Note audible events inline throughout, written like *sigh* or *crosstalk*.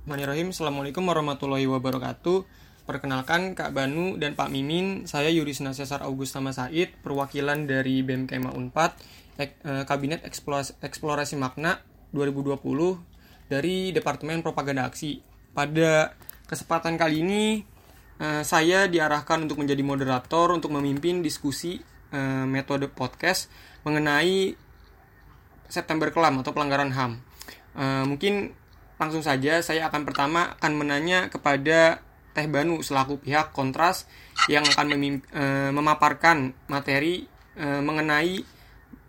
Bismillahirrahmanirrahim. Assalamualaikum warahmatullahi wabarakatuh. Perkenalkan Kak Banu dan Pak Mimin, saya Yurisna Cesar Augustama Said, perwakilan dari BMKMA Unpad, eh, Kabinet Eksplorasi Makna 2020 dari Departemen Propaganda Aksi. Pada kesempatan kali ini, eh, saya diarahkan untuk menjadi moderator untuk memimpin diskusi eh, metode podcast mengenai September Kelam atau pelanggaran HAM. Mungkin langsung saja saya akan pertama akan menanya kepada Teh Banu selaku pihak kontras yang akan e, memaparkan materi e, mengenai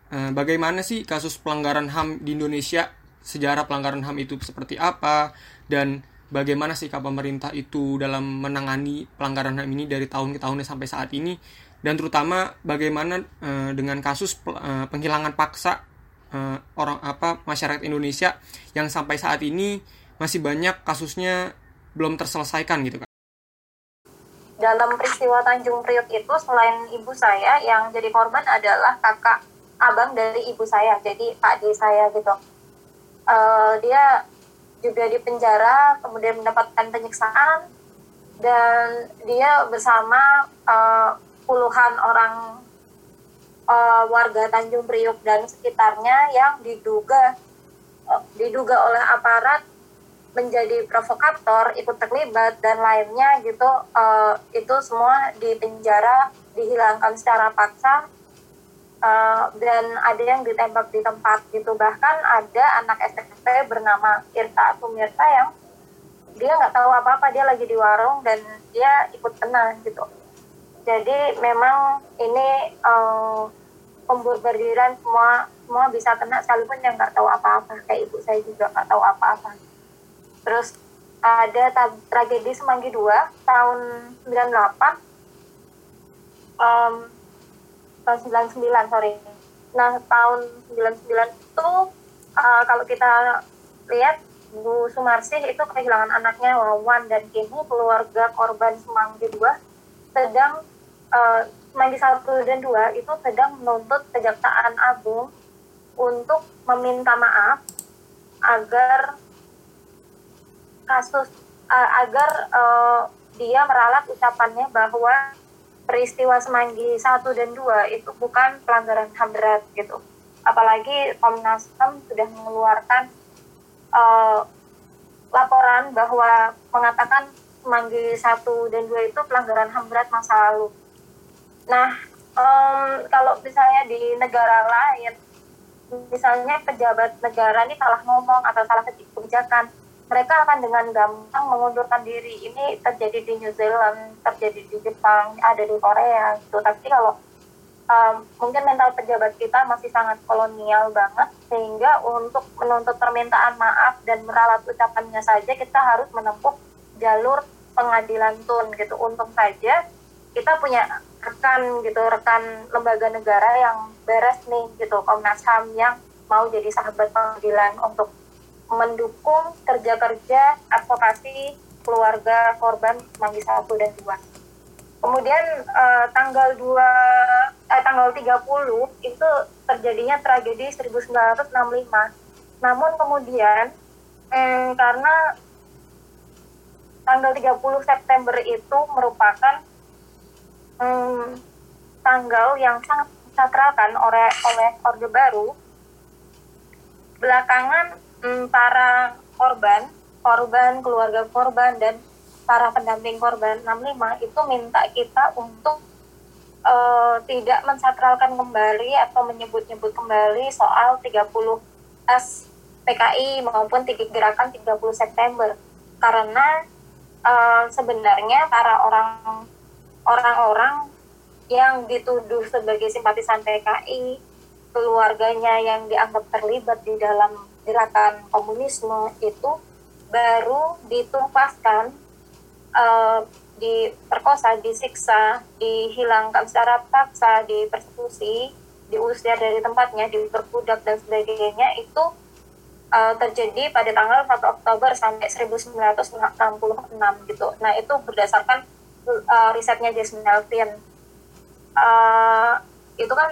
e, bagaimana sih kasus pelanggaran HAM di Indonesia, sejarah pelanggaran HAM itu seperti apa dan bagaimana sikap pemerintah itu dalam menangani pelanggaran HAM ini dari tahun ke tahun sampai saat ini dan terutama bagaimana e, dengan kasus e, penghilangan paksa uh, orang apa masyarakat Indonesia yang sampai saat ini masih banyak kasusnya belum terselesaikan gitu kan. Dalam peristiwa Tanjung Priok itu selain ibu saya yang jadi korban adalah kakak abang dari ibu saya, jadi Pak di saya gitu. Uh, dia juga di penjara, kemudian mendapatkan penyiksaan dan dia bersama uh, puluhan orang uh, warga Tanjung Priok dan sekitarnya yang diduga uh, diduga oleh aparat menjadi provokator ikut terlibat dan lainnya gitu uh, itu semua di penjara dihilangkan secara paksa uh, dan ada yang ditembak di tempat gitu. Bahkan ada anak SMP bernama Irta Sumirta yang dia nggak tahu apa apa dia lagi di warung dan dia ikut kena gitu. Jadi memang ini uh, pembombardiran semua semua bisa kena sekalipun yang nggak tahu apa-apa. Kayak ibu saya juga nggak tahu apa-apa. Terus ada tragedi Semanggi 2 tahun 98 um, tahun 99 sorry. Nah tahun 99 itu uh, kalau kita lihat Bu Sumarsih itu kehilangan anaknya Wawan dan kini keluarga korban Semanggi 2 sedang uh, Semanggi satu dan dua itu sedang menuntut Kejaksaan Agung untuk meminta maaf agar kasus uh, agar uh, dia meralat ucapannya bahwa peristiwa Semanggi satu dan dua itu bukan pelanggaran HAM berat gitu. Apalagi Komnas HAM sudah mengeluarkan uh, laporan bahwa mengatakan Semanggi satu dan dua itu pelanggaran HAM berat masa lalu Nah, um, kalau misalnya di negara lain, misalnya pejabat negara ini salah ngomong atau salah kebijakan, mereka akan dengan gampang mengundurkan diri. Ini terjadi di New Zealand, terjadi di Jepang, ada di Korea gitu. Tapi kalau um, mungkin mental pejabat kita masih sangat kolonial banget, sehingga untuk menuntut permintaan maaf dan meralat ucapannya saja kita harus menempuh jalur pengadilan tun gitu. Untung saja kita punya rekan gitu rekan lembaga negara yang beres nih gitu Komnas HAM yang mau jadi sahabat pengadilan untuk mendukung kerja-kerja advokasi keluarga korban Manggis 1 dan 2. Kemudian eh, tanggal 2 eh, tanggal 30 itu terjadinya tragedi 1965. Namun kemudian eh, karena tanggal 30 September itu merupakan hmm, tanggal yang sangat disakralkan oleh oleh Orde Baru belakangan hmm, para korban korban keluarga korban dan para pendamping korban 65 itu minta kita untuk uh, tidak mensakralkan kembali atau menyebut-nyebut kembali soal 30 S PKI maupun gerakan 30 September. Karena uh, sebenarnya para orang orang-orang yang dituduh sebagai simpatisan PKI, keluarganya yang dianggap terlibat di dalam gerakan komunisme itu baru ditumpaskan, uh, diperkosa, disiksa, dihilangkan secara paksa, dipersekusi, diusir dari tempatnya, diperbudak dan sebagainya itu uh, terjadi pada tanggal 1 Oktober sampai 1966 gitu. Nah itu berdasarkan uh, risetnya Jasmine Elvin uh, itu kan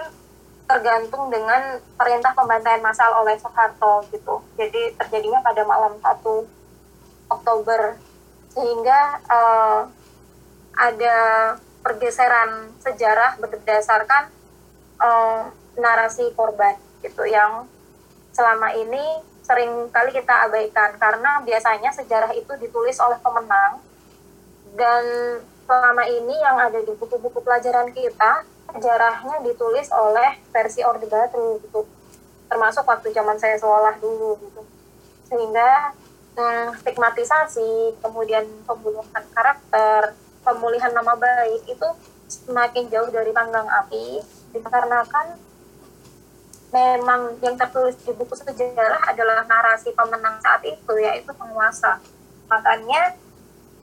tergantung dengan perintah pembantaian massal oleh Soeharto gitu. Jadi terjadinya pada malam 1 Oktober. Oktober sehingga uh, ada pergeseran sejarah berdasarkan uh, narasi korban gitu yang selama ini sering kali kita abaikan. Karena biasanya sejarah itu ditulis oleh pemenang dan selama ini yang ada di buku-buku pelajaran kita sejarahnya ditulis oleh versi Orde Baru gitu. Termasuk waktu zaman saya sekolah dulu gitu. Sehingga hmm, stigmatisasi kemudian pembunuhan karakter pemulihan nama baik itu semakin jauh dari panggang api dikarenakan memang yang tertulis di buku sejarah adalah narasi pemenang saat itu yaitu penguasa. Makanya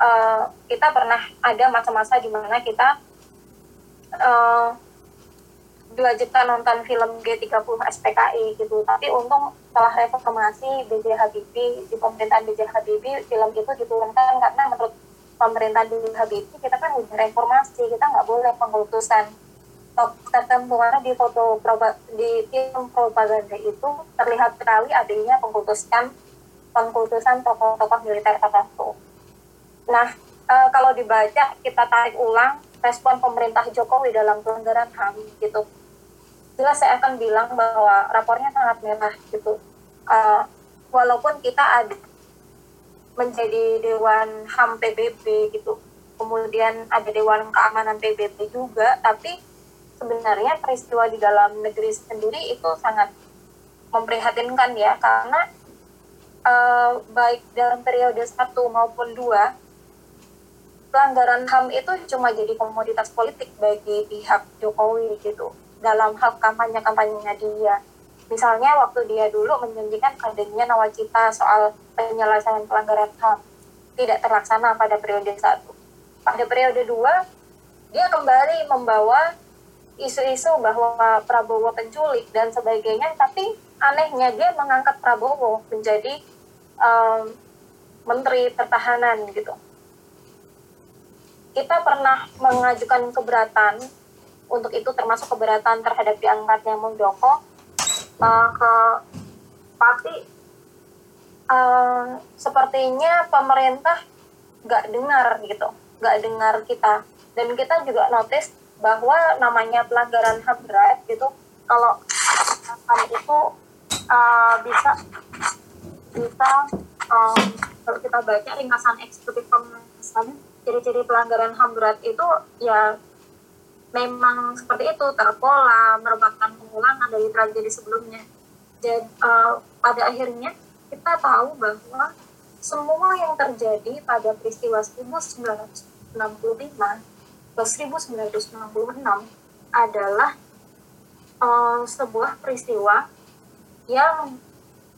uh, kita pernah ada masa-masa di mana kita uh, diwajibkan nonton film G30 SPKI gitu tapi untung setelah reformasi B.J. Habibie di pemerintahan B.J. Habibie film itu diturunkan karena menurut pemerintahan B.J. Habibie kita kan udah reformasi kita nggak boleh pengkultusan tertentu karena di foto di film propaganda itu terlihat sekali adanya pengkultusan pengkultusan tokoh-tokoh militer tertentu. Nah, e, kalau dibaca kita tarik ulang respon pemerintah Jokowi dalam pelanggaran HAM gitu. Jelas saya akan bilang bahwa rapornya sangat merah gitu. E, walaupun kita ada menjadi Dewan HAM PBB gitu, kemudian ada Dewan Keamanan PBB juga, tapi sebenarnya peristiwa di dalam negeri sendiri itu sangat memprihatinkan ya karena uh, baik dalam periode satu maupun dua pelanggaran HAM itu cuma jadi komoditas politik bagi pihak Jokowi gitu dalam hal kampanye-kampanyenya dia. Misalnya waktu dia dulu menjanjikan adanya nawacita soal penyelesaian pelanggaran HAM tidak terlaksana pada periode satu. Pada periode dua, dia kembali membawa isu-isu bahwa Prabowo penculik dan sebagainya, tapi anehnya dia mengangkat Prabowo menjadi um, Menteri Pertahanan gitu. Kita pernah mengajukan keberatan untuk itu termasuk keberatan terhadap diangkatnya Muldoko uh, ke tapi uh, sepertinya pemerintah nggak dengar gitu, nggak dengar kita. Dan kita juga notice bahwa namanya pelanggaran HAM berat gitu kalau itu uh, bisa bisa um, kalau kita baca ringkasan eksekutif Komnas ciri-ciri pelanggaran HAM berat itu ya memang seperti itu. Terpola merupakan pengulangan dari tragedi sebelumnya. Dan uh, pada akhirnya kita tahu bahwa semua yang terjadi pada peristiwa 1965 1966 adalah uh, sebuah peristiwa yang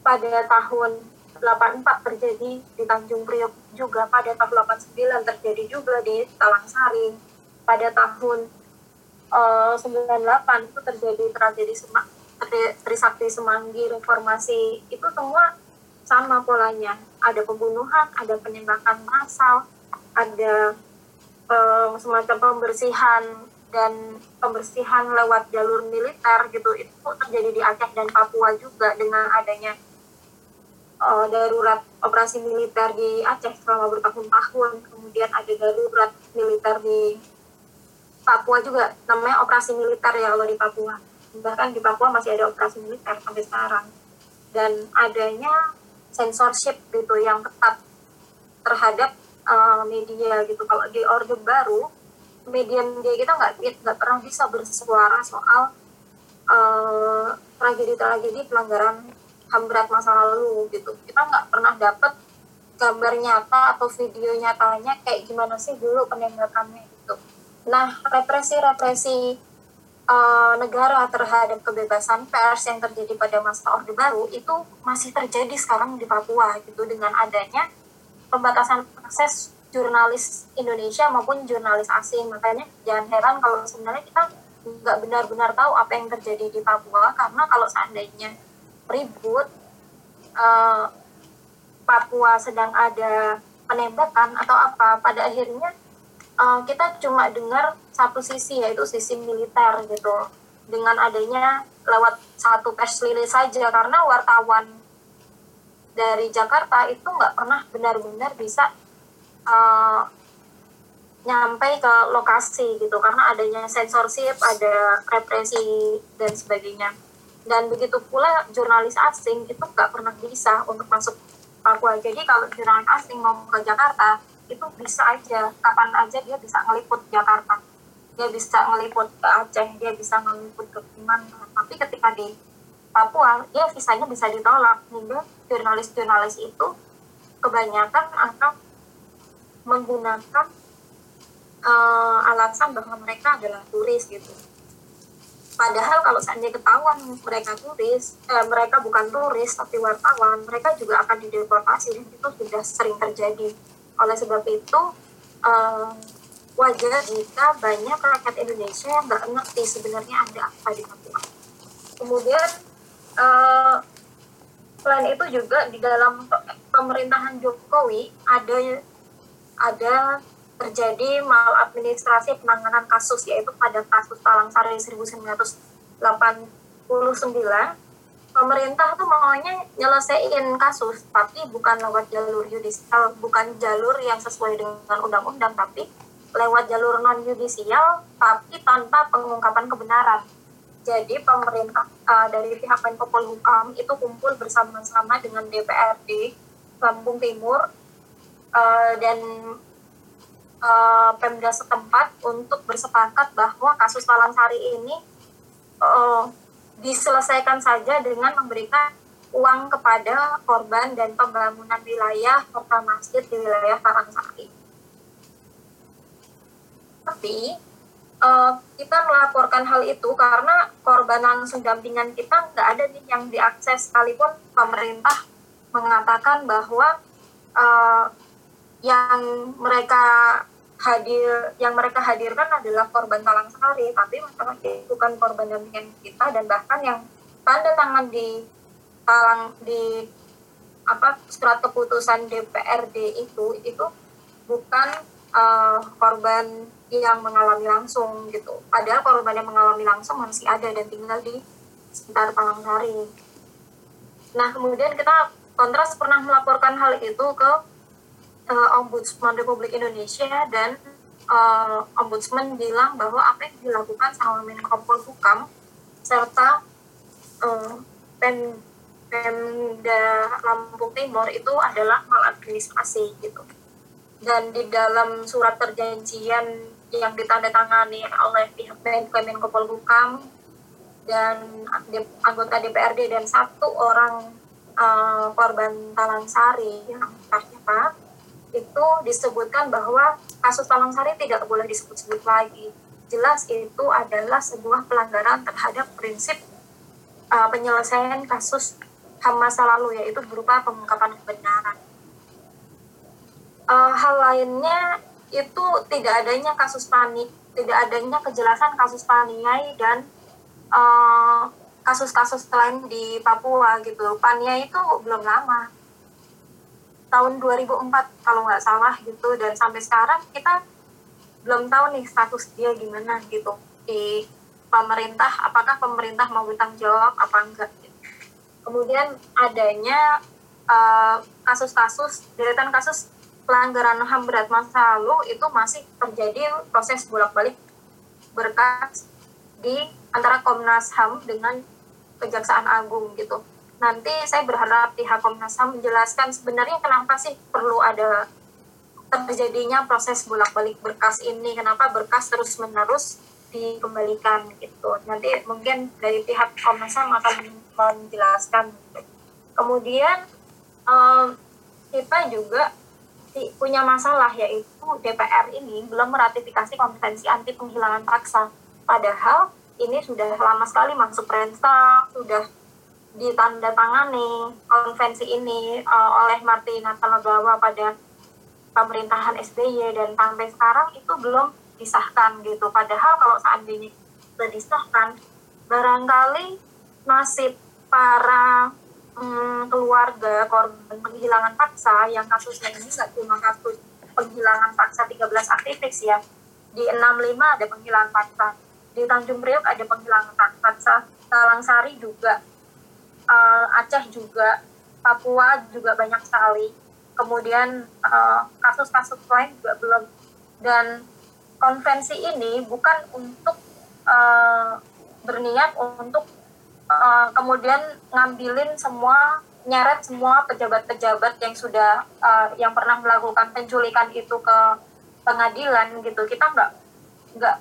pada tahun 84 terjadi di Tanjung Priok juga. Pada tahun 89 terjadi juga di Talang Sari pada tahun uh, 98 itu terjadi tragedi Semak Trisakti Semanggi reformasi. Itu semua sama polanya. Ada pembunuhan ada penembakan massal ada um, semacam pembersihan dan pembersihan lewat jalur militer gitu. Itu terjadi di Aceh dan Papua juga dengan adanya uh, darurat operasi militer di Aceh selama bertahun-tahun. Kemudian ada darurat militer di Papua juga. Namanya operasi militer ya kalau di Papua. Bahkan di Papua masih ada operasi militer sampai sekarang. Dan adanya censorship gitu yang ketat terhadap uh, media gitu. Kalau di orde baru media-media kita nggak nggak pernah bisa bersuara soal uh, tragedi-tragedi pelanggaran ham masa lalu gitu kita nggak pernah dapat gambar nyata atau video nyatanya kayak gimana sih dulu penembakannya gitu nah represi-represi uh, negara terhadap kebebasan pers yang terjadi pada masa orde baru itu masih terjadi sekarang di Papua gitu dengan adanya pembatasan akses jurnalis Indonesia maupun jurnalis asing. Makanya jangan heran kalau sebenarnya kita nggak benar-benar tahu apa yang terjadi di Papua karena kalau seandainya ribut uh, Papua sedang ada penembakan atau apa pada akhirnya uh, kita cuma dengar satu sisi yaitu sisi militer gitu dengan adanya lewat satu press release saja karena wartawan dari Jakarta itu nggak pernah benar-benar bisa uh, nyampe ke lokasi gitu karena adanya censorship, ada represi dan sebagainya. Dan begitu pula jurnalis asing itu nggak pernah bisa untuk masuk Papua. Jadi kalau jurnalis asing mau ke Jakarta itu bisa aja, kapan aja dia bisa ngeliput Jakarta. Dia bisa ngeliput ke Aceh, dia bisa ngeliput ke mana. Tapi ketika di Papua, dia visanya bisa ditolak. Hingga jurnalis-jurnalis itu kebanyakan akan menggunakan uh, alasan bahwa mereka adalah turis gitu. Padahal kalau seandainya ketahuan mereka turis, eh, mereka bukan turis tapi wartawan, mereka juga akan dideportasi itu sudah sering terjadi. Oleh sebab itu, uh, wajar jika banyak rakyat Indonesia yang nggak ngerti sebenarnya ada apa di Papua. Kemudian uh, selain itu juga di dalam pemerintahan Jokowi ada ada terjadi maladministrasi penanganan kasus yaitu pada kasus Talang Sari 1989 pemerintah tuh maunya nyelesain kasus tapi bukan lewat jalur yudisial bukan jalur yang sesuai dengan undang-undang tapi lewat jalur non yudisial tapi tanpa pengungkapan kebenaran. Jadi pemerintah uh, dari pihak Menko Polhukam itu kumpul bersama-sama dengan DPRD Lampung Timur uh, dan uh, Pemda setempat untuk bersepakat bahwa kasus Talang Sari ini uh, diselesaikan saja dengan memberikan uang kepada korban dan pembangunan wilayah serta masjid di wilayah Talang Sari. Tapi uh, kita melaporkan hal itu karena korban langsung dampingan kita nggak ada nih yang diakses sekalipun pemerintah mengatakan bahwa uh, yang mereka hadir yang mereka hadirkan adalah korban talang sari tapi itu bukan korban dampingan kita dan bahkan yang tanda tangan di talang di apa surat keputusan DPRD itu itu bukan uh, korban yang mengalami langsung gitu. Padahal korban yang mengalami langsung masih ada dan tinggal di sekitar Talang Sari. Nah kemudian kita kontras pernah melaporkan hal itu ke uh, Ombudsman Republik Indonesia dan uh, Ombudsman bilang bahwa apa yang dilakukan sama Menko Polhukam serta uh, Pem Pemda Lampung Timur itu adalah maladministrasi gitu. Dan di dalam surat perjanjian yang ditandatangani oleh pihak Menko Polhukam dan anggota DPRD dan satu orang uh, korban Talang Sari yang ternyata itu disebutkan bahwa kasus Talang Sari tidak boleh disebut-sebut lagi. Jelas itu adalah sebuah pelanggaran terhadap prinsip uh, penyelesaian kasus HAM masa lalu yaitu berupa pengungkapan kebenaran. Uh, hal lainnya itu tidak adanya kasus panik, tidak adanya kejelasan kasus paniai dan uh, kasus-kasus lain di Papua gitu. Paniai itu belum lama, tahun 2004 kalau nggak salah gitu. Dan sampai sekarang kita belum tahu nih status dia gimana gitu. Di pemerintah apakah pemerintah mau bertanggung jawab apa enggak gitu. kemudian adanya uh, kasus-kasus deretan kasus pelanggaran HAM berat masa lalu itu masih terjadi proses bolak-balik berkas di antara Komnas HAM dengan Kejaksaan Agung gitu nanti saya berharap pihak Komnas HAM menjelaskan sebenarnya kenapa sih perlu ada terjadinya proses bolak-balik berkas ini, kenapa berkas terus-menerus dikembalikan gitu. Nanti mungkin dari pihak Komnas HAM akan menjelaskan. Kemudian um, kita juga punya masalah yaitu DPR ini belum meratifikasi konvensi anti penghilangan paksa. Padahal ini sudah lama sekali masuk Renstak, sudah ditandatangani konvensi ini uh, oleh Martina Talagawa pada pemerintahan SBY dan sampai sekarang itu belum disahkan gitu. Padahal kalau seandainya sudah disahkan, barangkali nasib para hmm, keluarga korban penghilangan paksa yang kasusnya ini nggak cuma kasus penghilangan paksa 13 aktivis ya. Di 65 ada penghilangan paksa, di Tanjung Priok ada penghilangan paksa, Talang Sari juga uh, Aceh juga Papua juga banyak sekali. Kemudian uh, kasus-kasus lain juga belum. Dan konvensi ini bukan untuk uh, berniat untuk uh, kemudian ngambilin semua nyeret semua pejabat-pejabat yang sudah uh, yang pernah melakukan penculikan itu ke pengadilan gitu. Kita nggak nggak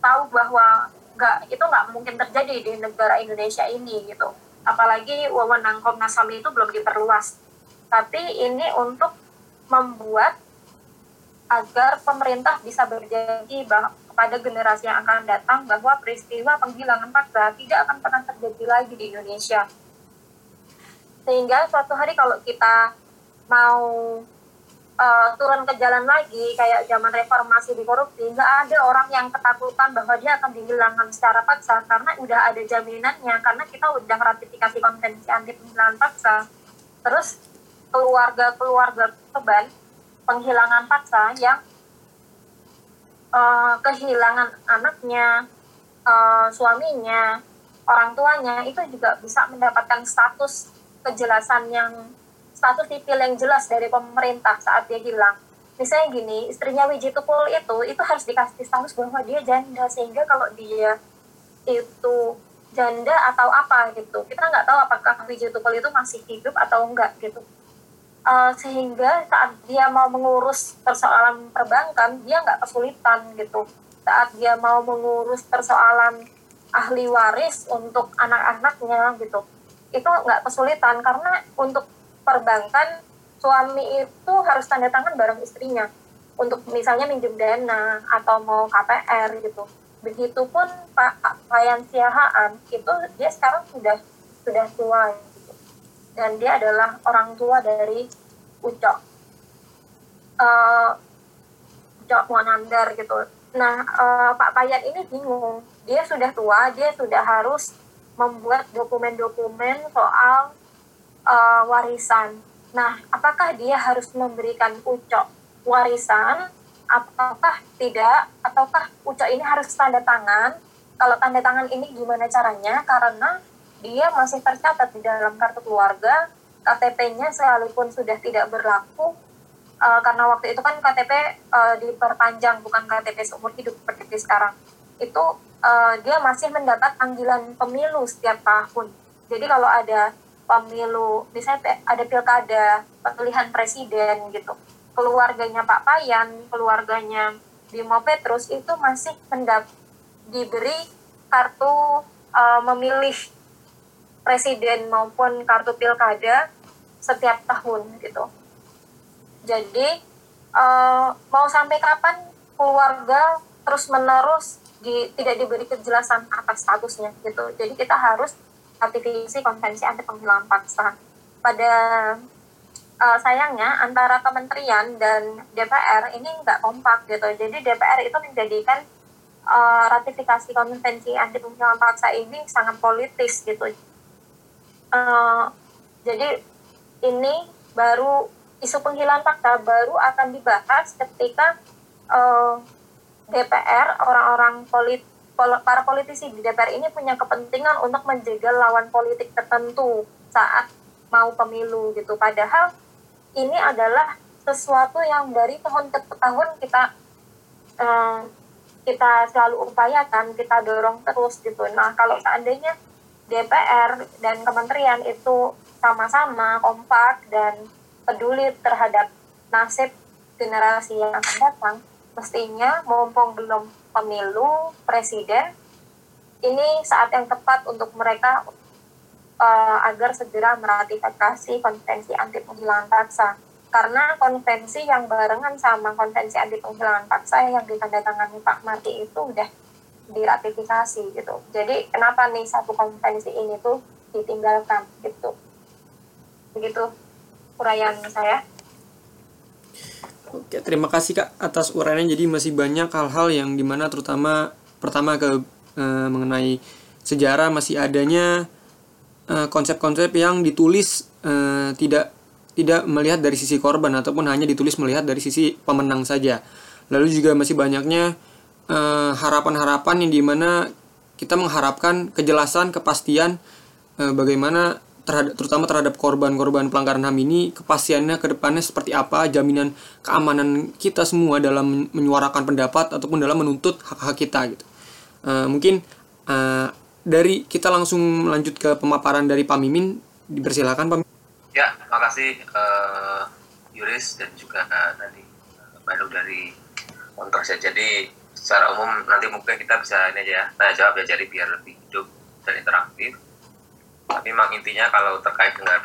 tahu bahwa nggak itu nggak mungkin terjadi di negara Indonesia ini gitu apalagi wewenang Komnas HAM itu belum diperluas tapi ini untuk membuat agar pemerintah bisa berjanji kepada generasi yang akan datang bahwa peristiwa penghilangan paksa tidak akan pernah terjadi lagi di Indonesia. Sehingga suatu hari kalau kita mau uh, turun ke jalan lagi kayak zaman reformasi di korupsi, nggak ada orang yang ketakutan bahwa dia akan dihilangkan secara paksa karena udah ada jaminannya karena kita udah ratifikasi konvensi anti penghilangan paksa. Terus keluarga-keluarga korban penghilangan paksa yang uh, kehilangan anaknya, uh, suaminya, orang tuanya itu juga bisa mendapatkan status kejelasan yang status sipil yang jelas dari pemerintah saat dia hilang. Misalnya gini, istrinya Wijitukul itu itu harus dikasih status bahwa dia janda sehingga kalau dia itu janda atau apa gitu, kita nggak tahu apakah Wijitukul itu masih hidup atau enggak gitu uh, sehingga saat dia mau mengurus persoalan perbankan dia nggak kesulitan gitu saat dia mau mengurus persoalan ahli waris untuk anak-anaknya gitu itu nggak kesulitan karena untuk perbankan suami itu harus tanda tangan bareng istrinya. Untuk misalnya minjem dana atau mau KPR gitu. Begitupun Pak Payan Siahaan itu dia sekarang sudah sudah tua dan dia adalah orang tua dari Ucok. Uh, Ucok Monandar gitu. Nah uh, Pak Payat ini bingung. Dia sudah tua dia sudah harus membuat dokumen-dokumen soal uh, warisan. Nah apakah dia harus memberikan Ucok warisan? Ataukah tidak? Ataukah Ucok ini harus tanda tangan? Kalau tanda tangan ini gimana caranya? Karena dia masih tercatat di dalam kartu keluarga, KTP-nya sekalipun sudah tidak berlaku, uh, karena waktu itu kan KTP uh, eh, diperpanjang, bukan KTP seumur hidup seperti sekarang. Itu uh, dia masih mendapat panggilan pemilu setiap tahun. Jadi kalau ada pemilu, misalnya ada pilkada, pemilihan presiden gitu, keluarganya Pak Payan, keluarganya Bimo Petrus itu masih mendap diberi kartu uh, memilih presiden maupun kartu pilkada setiap tahun gitu. Jadi uh, mau sampai kapan keluarga terus menerus di, tidak diberi kejelasan atas statusnya gitu. Jadi kita harus ratifikasi konvensi anti penghilangan paksa. Pada uh, sayangnya antara kementerian dan DPR ini nggak kompak gitu. Jadi DPR itu menjadikan uh, ratifikasi konvensi anti penghilangan paksa ini sangat politis gitu uh, jadi ini baru isu penghilangan fakta baru akan dibahas ketika uh, DPR orang-orang polit pol, para politisi di DPR ini punya kepentingan untuk menjaga lawan politik tertentu saat mau pemilu gitu. Padahal ini adalah sesuatu yang dari tahun ke tahun kita uh, kita selalu upayakan kita dorong terus gitu. Nah kalau seandainya DPR dan kementerian itu sama-sama kompak dan peduli terhadap nasib generasi yang akan datang, mestinya mumpung belum pemilu presiden, ini saat yang tepat untuk mereka uh, agar segera meratifikasi konvensi anti penghilangan paksa. Karena konvensi yang barengan sama konvensi anti penghilangan paksa yang ditandatangani Pak Marti itu udah diratifikasi gitu. Jadi kenapa nih satu konvensi ini tuh ditinggalkan gitu. Begitu uraian saya. Oke, terima kasih Kak atas uraiannya. Jadi masih banyak hal-hal yang di mana terutama pertama ke e, mengenai sejarah masih adanya eh, konsep-konsep yang ditulis e, tidak tidak melihat dari sisi korban ataupun hanya ditulis melihat dari sisi pemenang saja. Lalu juga masih banyaknya harapan harapan-harapan yang di mana kita mengharapkan kejelasan kepastian bagaimana terhadap terutama terhadap korban-korban pelanggaran HAM ini kepastiannya ke depannya seperti apa jaminan keamanan kita semua dalam menyuarakan pendapat ataupun dalam menuntut hak-hak kita gitu. Uh, mungkin uh, dari kita langsung lanjut ke pemaparan dari Pak Mimin. Dipersilakan Pak ya makasih uh, Yuris dan juga uh, tadi baru dari kontras ya jadi secara umum nanti mungkin kita bisa ini aja ya tanya jawab ya jadi biar lebih hidup dan interaktif tapi memang intinya kalau terkait dengan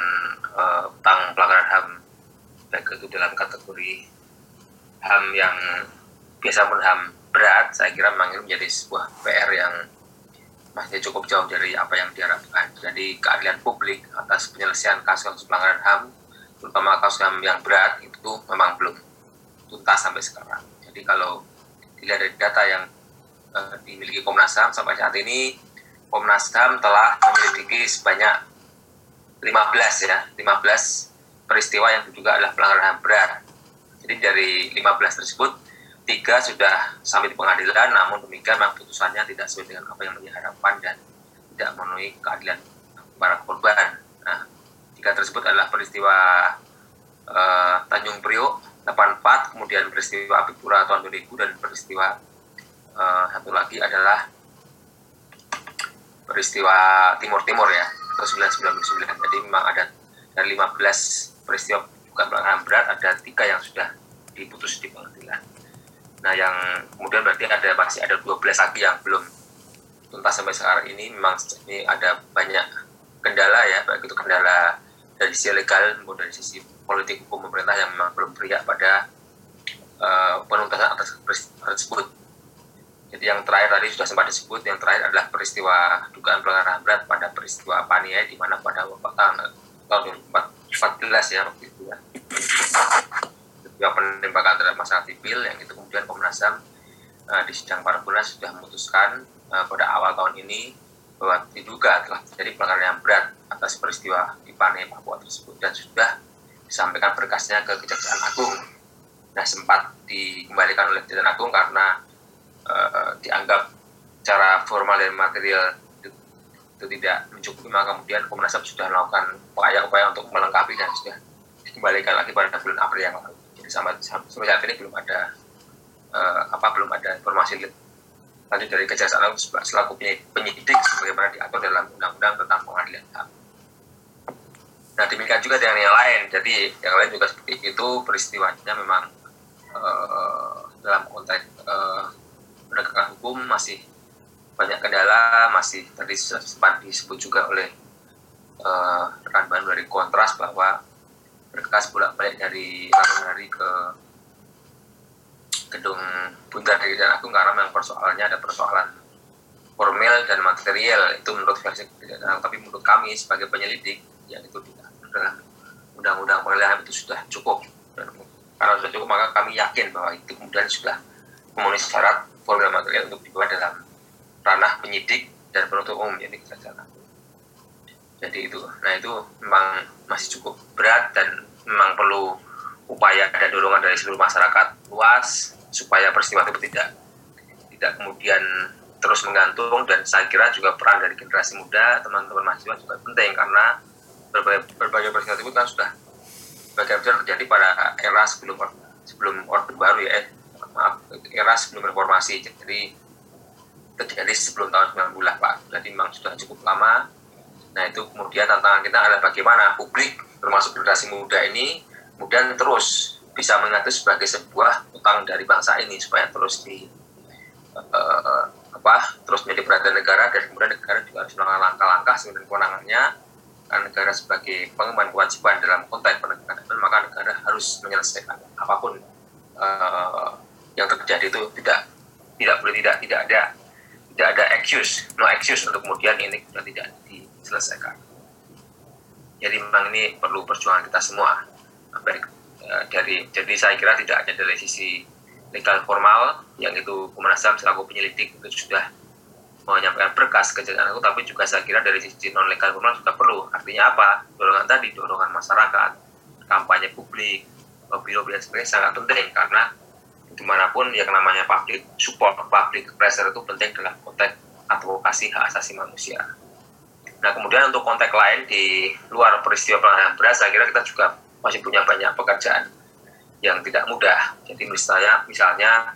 uh, tentang pelanggaran HAM baik itu dalam kategori HAM yang biasa pun HAM berat saya kira memang ini menjadi sebuah PR yang masih cukup jauh dari apa yang diharapkan. Jadi keadilan publik atas penyelesaian kasus pelanggaran HAM terutama kasus HAM yang berat itu memang belum tuntas sampai sekarang. Jadi kalau dilihat dari data yang uh, dimiliki Komnas HAM sampai saat ini Komnas HAM telah menyelidiki sebanyak 15 ya, 15 peristiwa yang juga adalah pelanggaran HAM berat. Jadi dari 15 tersebut, tiga sudah sampai di pengadilan, namun demikian memang putusannya tidak sesuai dengan apa yang diharapkan dan tidak memenuhi keadilan para korban. Nah, tiga tersebut adalah peristiwa uh, Tanjung Priok 84, kemudian peristiwa Apipura tahun 2000 dan peristiwa uh, satu lagi adalah peristiwa Timur Timur ya tahun 1999 jadi memang ada dari 15 peristiwa bukan pelanggaran berat ada tiga yang sudah diputus di pengadilan. Nah yang kemudian berarti ada masih ada 12 lagi yang belum tuntas sampai sekarang. Ini memang ini ada banyak kendala ya baik itu kendala dari sisi legal maupun dari sisi politik hukum pemerintah yang memang belum berpihak pada uh, penuntasan atas peristiwa tersebut jadi yang terakhir tadi sudah sempat disebut, yang terakhir adalah peristiwa dugaan pelanggaran berat pada peristiwa Paniai di mana pada tahun tahun 2014 ya waktu itu ya. Peristiwa penembakan terhadap masyarakat sipil yang itu kemudian Komnas HAM uh, di sidang paripurna sudah memutuskan uh, pada awal tahun ini bahwa diduga telah terjadi pelanggaran yang berat atas peristiwa di Paniai Papua tersebut dan sudah disampaikan berkasnya ke Kejaksaan Agung. Nah sempat dikembalikan oleh Kejaksaan Agung karena uh, dianggap cara formal dan material itu, itu tidak mencukupi maka kemudian Komnas HAM sudah melakukan upaya-upaya untuk melengkapi dan sudah dikembalikan lagi pada bulan April yang lalu. Jadi sampai, sampai saat ini belum ada uh, apa belum ada informasi lanjut dari Kejaksaan Agung selaku penyidik sebagaimana diatur dalam Undang-Undang tentang Pengadilan HAM. Nah demikian juga dengan yang lain. Jadi yang lain juga seperti itu peristiwanya memang uh, dalam konteks uh, hukum masih banyak kendala, masih tadi sempat disebut juga oleh uh, rekan dari Kontras bahwa berkas bolak-balik dari hari ke gedung Buntar dari dan Agung karena memang persoalannya ada persoalan formil dan material. Itu menurut versi tapi menurut kami sebagai penyelidik ya itu tidak dalam undang-undang pengadilan itu sudah cukup. Dan karena sudah cukup maka kami yakin bahwa itu kemudian sudah memenuhi syarat formula material untuk dibawa dalam ranah penyidik dan penuntut umum jadi kejaksaan jadi itu. Nah itu memang masih cukup berat dan memang perlu upaya dan dorongan dari seluruh masyarakat luas supaya peristiwa itu tidak tidak kemudian terus menggantung. Dan saya kira juga peran dari generasi muda teman-teman mahasiswa juga penting karena berbagai berbagai peristiwa itu kan sudah bagian terjadi pada era sebelum sebelum orde baru ya maaf era sebelum reformasi jadi terjadi sebelum tahun 90 Pak. Jadi memang sudah cukup lama. Nah itu kemudian tantangan kita adalah bagaimana publik termasuk generasi muda ini kemudian terus bisa mengatur sebagai sebuah utang dari bangsa ini supaya terus di uh, apa terus menjadi perhatian negara dan kemudian negara juga harus melakukan langkah-langkah sebenarnya kewenangannya karena negara sebagai pengemban kewajiban dalam konteks penegakan maka negara harus menyelesaikan apa pun uh, yang terjadi itu tidak tidak boleh tidak tidak ada tidak ada excuse no excuse untuk kemudian ini sudah tidak diselesaikan. Jadi memang ini perlu perjuangan kita semua. Baik eh, dari jadi saya kira tidak hanya dari sisi legal formal yang itu Komnas HAM selaku penyelidik itu sudah menyampaikan berkas kejadian itu tapi juga saya kira dari sisi non legal formal juga perlu. Artinya apa? Dorongan tadi dorongan masyarakat kampanye publik lobby-lobby dan sebagainya sangat penting karena di mana pun yang namanya public support public pressure itu penting dalam konteks advokasi hak asasi manusia Nah kemudian untuk konteks lain di luar peristiwa pelanggaran berat, saya kira kita juga masih punya banyak pekerjaan yang tidak mudah. Jadi misalnya, misalnya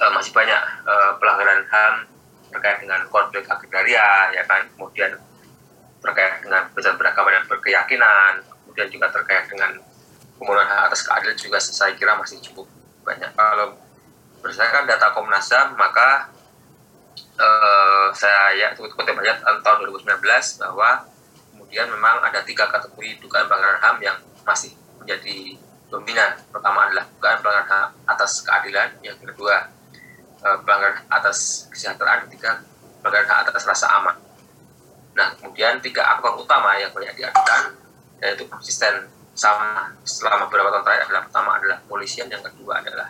uh, masih banyak uh, pelanggaran HAM terkait dengan konflik agraria, ya kan, kemudian terkait dengan perbedaan beragama dan berkeyakinan, kemudian juga terkait dengan pemenuhan hak atas keadilan juga saya kira masih cukup banyak. Kalau berdasarkan data Komnas HAM, maka uh, saya ya kutip aja tahun 2019 bahwa kemudian memang ada tiga kategori dugaan pelanggaran HAM yang masih menjadi dominan. Pertama adalah dugaan pelanggaran HAM atas keadilan, yang kedua uh, pelanggaran atas kesejahteraan, ketiga pelanggaran hak atas rasa aman. Nah, kemudian tiga aktor utama yang banyak diadukan yaitu konsisten sama selama beberapa tahun terakhir adalah pertama adalah polisian, yang kedua adalah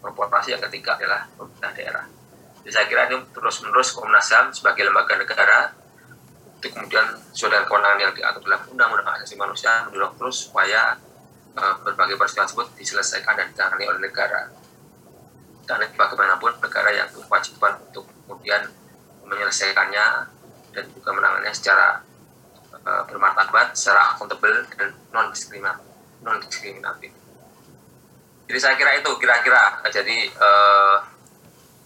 korporasi, yang ketiga adalah pemerintah daerah. Jadi saya kira ini terus-menerus Komnas HAM sebagai lembaga negara itu kemudian dengan kewenangan yang diatur dalam Undang-Undang Hak Asasi Manusia mendorong terus supaya uh, berbagai peristiwa tersebut diselesaikan dan ditangani oleh negara. Karena bagaimanapun negara yang berkewajiban untuk kemudian menyelesaikannya dan juga menangannya secara uh, bermartabat, secara akuntabel dan non diskriminatif. Non diskriminatif. Jadi saya kira itu kira-kira jadi uh,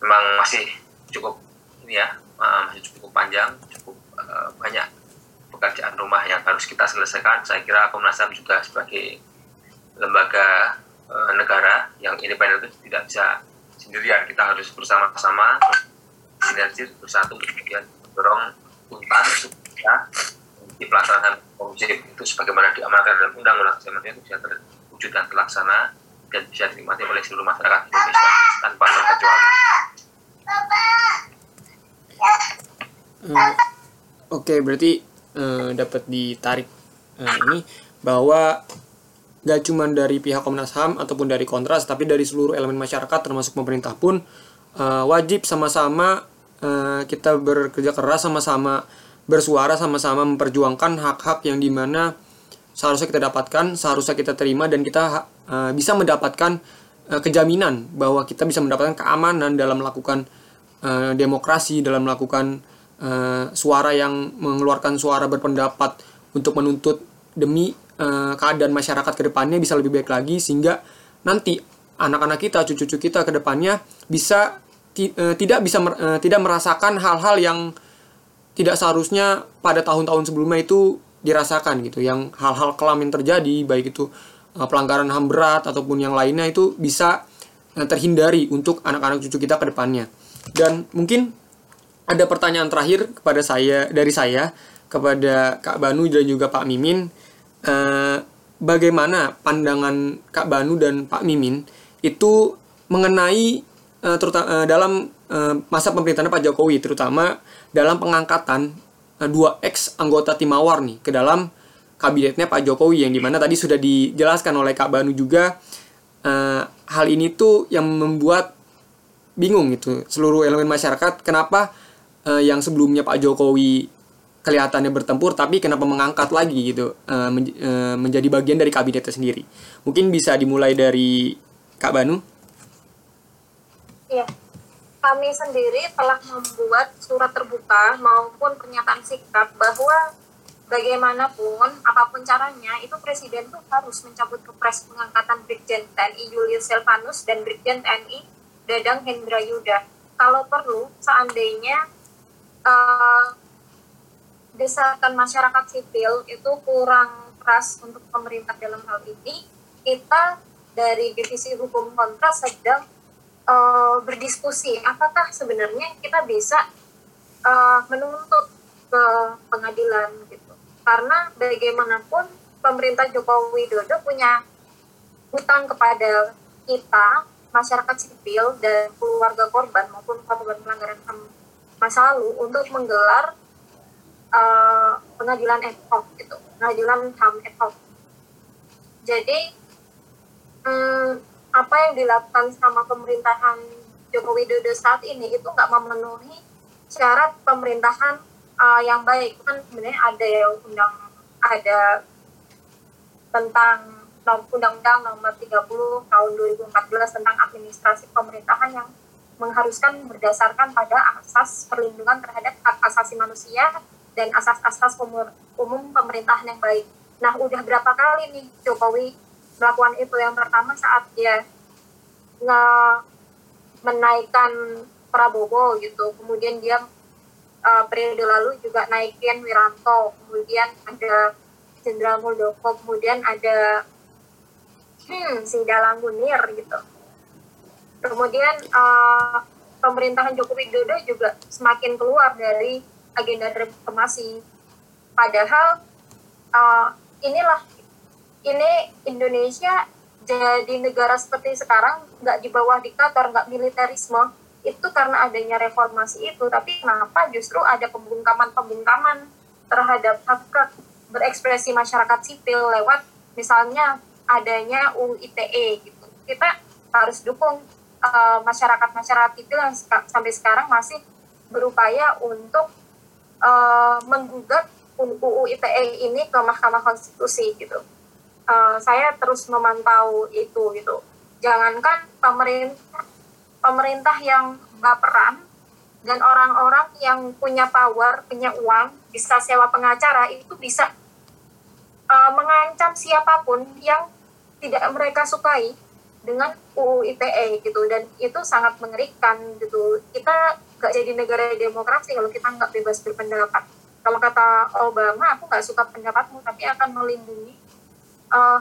memang masih cukup ini ya uh, masih cukup panjang cukup uh, banyak pekerjaan rumah yang harus kita selesaikan saya kira Komnas HAM juga sebagai lembaga uh, negara yang independen itu tidak bisa sendirian kita harus bersama-sama sinergi bersatu kemudian mendorong tuntas supaya di pelaksanaan komisi itu sebagaimana diamankan dalam undang-undang kesehatan itu bisa terwujud dan terlaksana dan bisa dinikmati oleh seluruh masyarakat Indonesia tanpa terkecuali. Uh, Oke, okay, berarti uh, dapat ditarik uh, ini bahwa gak cuma dari pihak Komnas HAM ataupun dari Kontras, tapi dari seluruh elemen masyarakat termasuk pemerintah pun uh, wajib sama-sama uh, kita bekerja keras sama-sama bersuara sama-sama memperjuangkan hak-hak yang di mana seharusnya kita dapatkan, seharusnya kita terima dan kita uh, bisa mendapatkan uh, kejaminan bahwa kita bisa mendapatkan keamanan dalam melakukan uh, demokrasi, dalam melakukan uh, suara yang mengeluarkan suara berpendapat untuk menuntut demi uh, keadaan masyarakat ke depannya bisa lebih baik lagi sehingga nanti anak-anak kita, cucu-cucu kita ke depannya bisa uh, tidak bisa uh, tidak merasakan hal-hal yang tidak seharusnya pada tahun-tahun sebelumnya itu dirasakan gitu yang hal-hal kelam yang terjadi baik itu Eh, pelanggaran HAM berat ataupun yang lainnya itu bisa eh, terhindari untuk anak-anak cucu kita ke depannya. Dan mungkin ada pertanyaan terakhir kepada saya dari saya kepada Kak Banu dan juga Pak Mimin eh, bagaimana pandangan Kak Banu dan Pak Mimin itu mengenai terutama dalam masa pemerintahan Pak Jokowi terutama dalam pengangkatan dua ex anggota Timawar nih ke dalam kabinetnya Pak Jokowi yang di mana tadi sudah dijelaskan oleh Kak Banu juga uh, hal ini tuh yang membuat bingung gitu seluruh elemen masyarakat kenapa uh, yang sebelumnya Pak Jokowi kelihatannya bertempur tapi kenapa mengangkat lagi gitu uh, men uh, menjadi bagian dari kabinetnya sendiri. Mungkin bisa dimulai dari Kak Banu. Iya kami sendiri telah membuat surat terbuka maupun pernyataan sikap bahwa bagaimanapun apa pun caranya itu presiden tuh harus mencabut kepres pengangkatan Brigjen TNI Julius Silvanus dan Brigjen TNI Dadang Hendra Yuda. Kalau perlu seandainya uh, desakan masyarakat sipil itu kurang keras untuk pemerintah dalam hal ini kita dari divisi hukum kontra sedang uh, berdiskusi apakah sebenarnya kita bisa uh, menuntut ke pengadilan gitu. Karena bagaimanapun pemerintah Joko Widodo punya hutang kepada kita masyarakat sipil dan keluarga korban maupun korban pelanggaran HAM masa lalu untuk menggelar uh, pengadilan ad hoc gitu pengadilan HAM ad jadi hmm, apa yang dilakukan sama pemerintahan Joko Widodo saat ini itu nggak memenuhi syarat pemerintahan uh, yang baik kan sebenarnya ada ya undang ada tentang undang-undang nomor 30 tahun 2014 tentang administrasi pemerintahan yang mengharuskan berdasarkan pada asas perlindungan terhadap hak asasi manusia dan asas-asas umum pemerintahan yang baik. Nah, udah berapa kali nih Jokowi melakukan itu? Yang pertama saat dia nge menaikkan Prabowo gitu, kemudian dia uh, periode lalu juga naikin Wiranto, kemudian ada Jenderal Muldoko, kemudian ada hmm, si Dalang Munir gitu. Kemudian uh, pemerintahan Joko Widodo juga semakin keluar dari agenda reformasi. Padahal uh, inilah ini Indonesia jadi negara seperti sekarang nggak di bawah diktator, nggak militerisme itu karena adanya reformasi itu. Tapi kenapa justru ada pembungkaman-pembungkaman terhadap hak berekspresi masyarakat sipil lewat misalnya adanya UU ITE gitu. Kita harus dukung uh, masyarakat-masyarakat sipil yang sampai sekarang masih berupaya untuk uh, menggugat UU ITE ini ke Mahkamah Konstitusi gitu. Uh, saya terus memantau itu gitu. Jangankan pemerintah pemerintah yang baperan dan orang-orang yang punya power, punya uang, bisa sewa pengacara itu bisa uh, mengancam siapa pun yang tidak mereka sukai dengan UU ITE gitu. Dan itu sangat mengerikan gitu. Kita gak jadi negara demokrasi kalau kita nggak bebas berpendapat. Kalau kata Obama aku nggak suka pendapatmu tapi akan melindungi uh,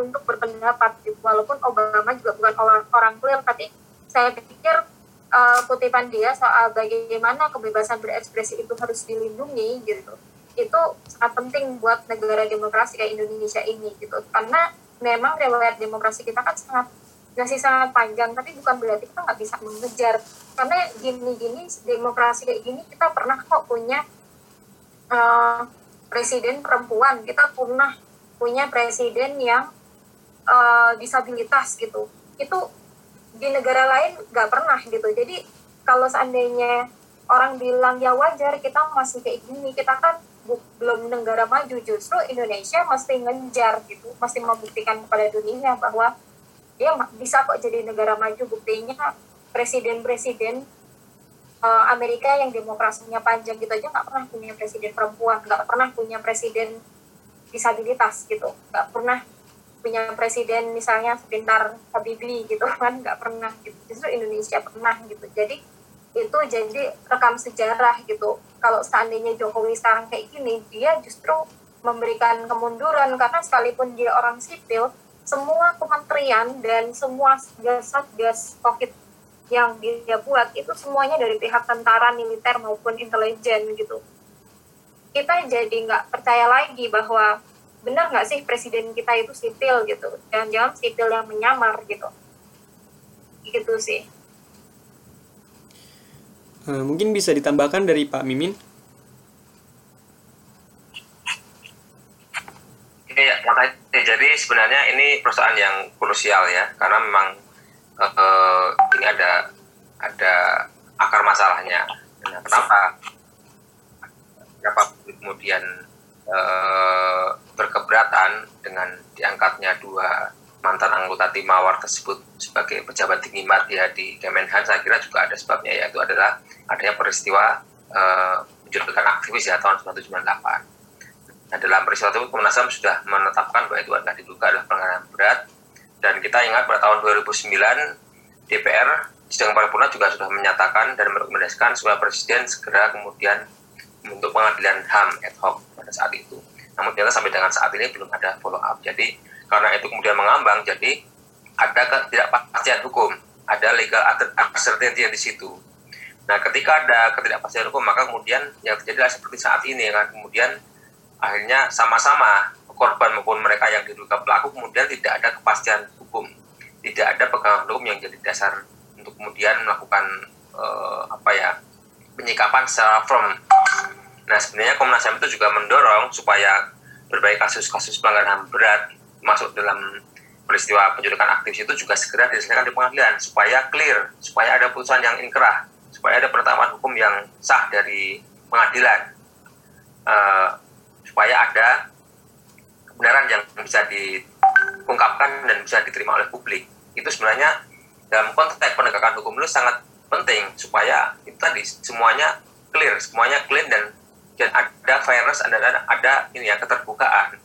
untuk berpendapat gitu. walaupun Obama juga bukan orang orang clear tapi saya pikir uh, kutipan dia soal bagaimana kebebasan berekspresi itu harus dilindungi gitu itu sangat penting buat negara demokrasi kayak Indonesia ini gitu. Karena memang riwayat demokrasi kita kan sangat masih sangat panjang tapi bukan berarti kita nggak bisa mengejar. Karena gini-gini demokrasi kayak gini kita pernah kok punya uh, presiden perempuan. Kita pernah punya presiden yang uh, disabilitas gitu. Itu di negara lain nggak pernah gitu. Jadi kalau seandainya orang bilang ya wajar kita masih kayak gini kita kan belum negara maju justru Indonesia mesti ngejar gitu mesti membuktikan kepada dunia bahwa dia bisa kok jadi negara maju. Buktinya presiden-presiden uh, Amerika yang demokrasinya panjang gitu aja nggak pernah punya presiden perempuan nggak pernah punya presiden disabilitas gitu. Nggak pernah punya presiden misalnya sepintar Habibie gitu *laughs* kan nggak pernah gitu. Justru Indonesia pernah gitu. Jadi itu jadi rekam sejarah gitu. Kalau seandainya Jokowi sekarang kayak gini dia justru memberikan kemunduran. Karena sekalipun dia orang sipil semua kementerian dan semua gas covid yang dia buat itu semuanya dari pihak tentara militer maupun intelijen gitu kita jadi nggak percaya lagi bahwa benar nggak sih presiden kita itu sipil gitu jangan-jangan sipil yang menyamar gitu gitu sih Eh, mungkin bisa ditambahkan dari Pak Mimin. Iya, makanya jadi sebenarnya ini perusahaan yang krusial ya, karena memang uh, ini ada ada akar masalahnya. Nah, kenapa? Kenapa kemudian uh, berkeberatan dengan diangkatnya dua mantan anggota tim mawar tersebut sebagai pejabat tinggi media di Kemenhan saya kira juga ada sebabnya yaitu adalah adanya peristiwa menjatuhkan aktivis ya tahun 1998. Nah dalam peristiwa itu Komnas HAM sudah menetapkan bahwa itu adalah diduga adalah pelanggaran berat dan kita ingat pada tahun 2009 DPR sidang paripurna juga sudah menyatakan dan merekomendasikan supaya presiden segera kemudian membentuk pengadilan HAM ad hoc pada saat itu. Namun ternyata sampai dengan saat ini belum ada follow up. Jadi karena itu kemudian mengambang jadi ada ketidakpastian hukum ada legal uncertainty di situ nah ketika ada ketidakpastian hukum maka kemudian yang terjadi seperti saat ini kan kemudian akhirnya sama-sama korban maupun mereka yang diduga pelaku kemudian tidak ada kepastian hukum tidak ada pegangan hukum yang jadi dasar untuk kemudian melakukan uh, apa ya penyikapan secara firm nah sebenarnya Komnas HAM itu juga mendorong supaya berbagai kasus-kasus pelanggaran HAM berat masuk dalam peristiwa penculikan aktivis itu juga segera diselesaikan di pengadilan supaya clear, supaya ada putusan yang inkrah, supaya ada penetapan hukum yang sah dari pengadilan, uh, supaya ada kebenaran yang bisa diungkapkan dan bisa diterima oleh publik. Itu sebenarnya dalam konteks penegakan hukum itu sangat penting supaya itu tadi semuanya clear, semuanya clean dan dan ada fairness ada ada, ada ini ya keterbukaan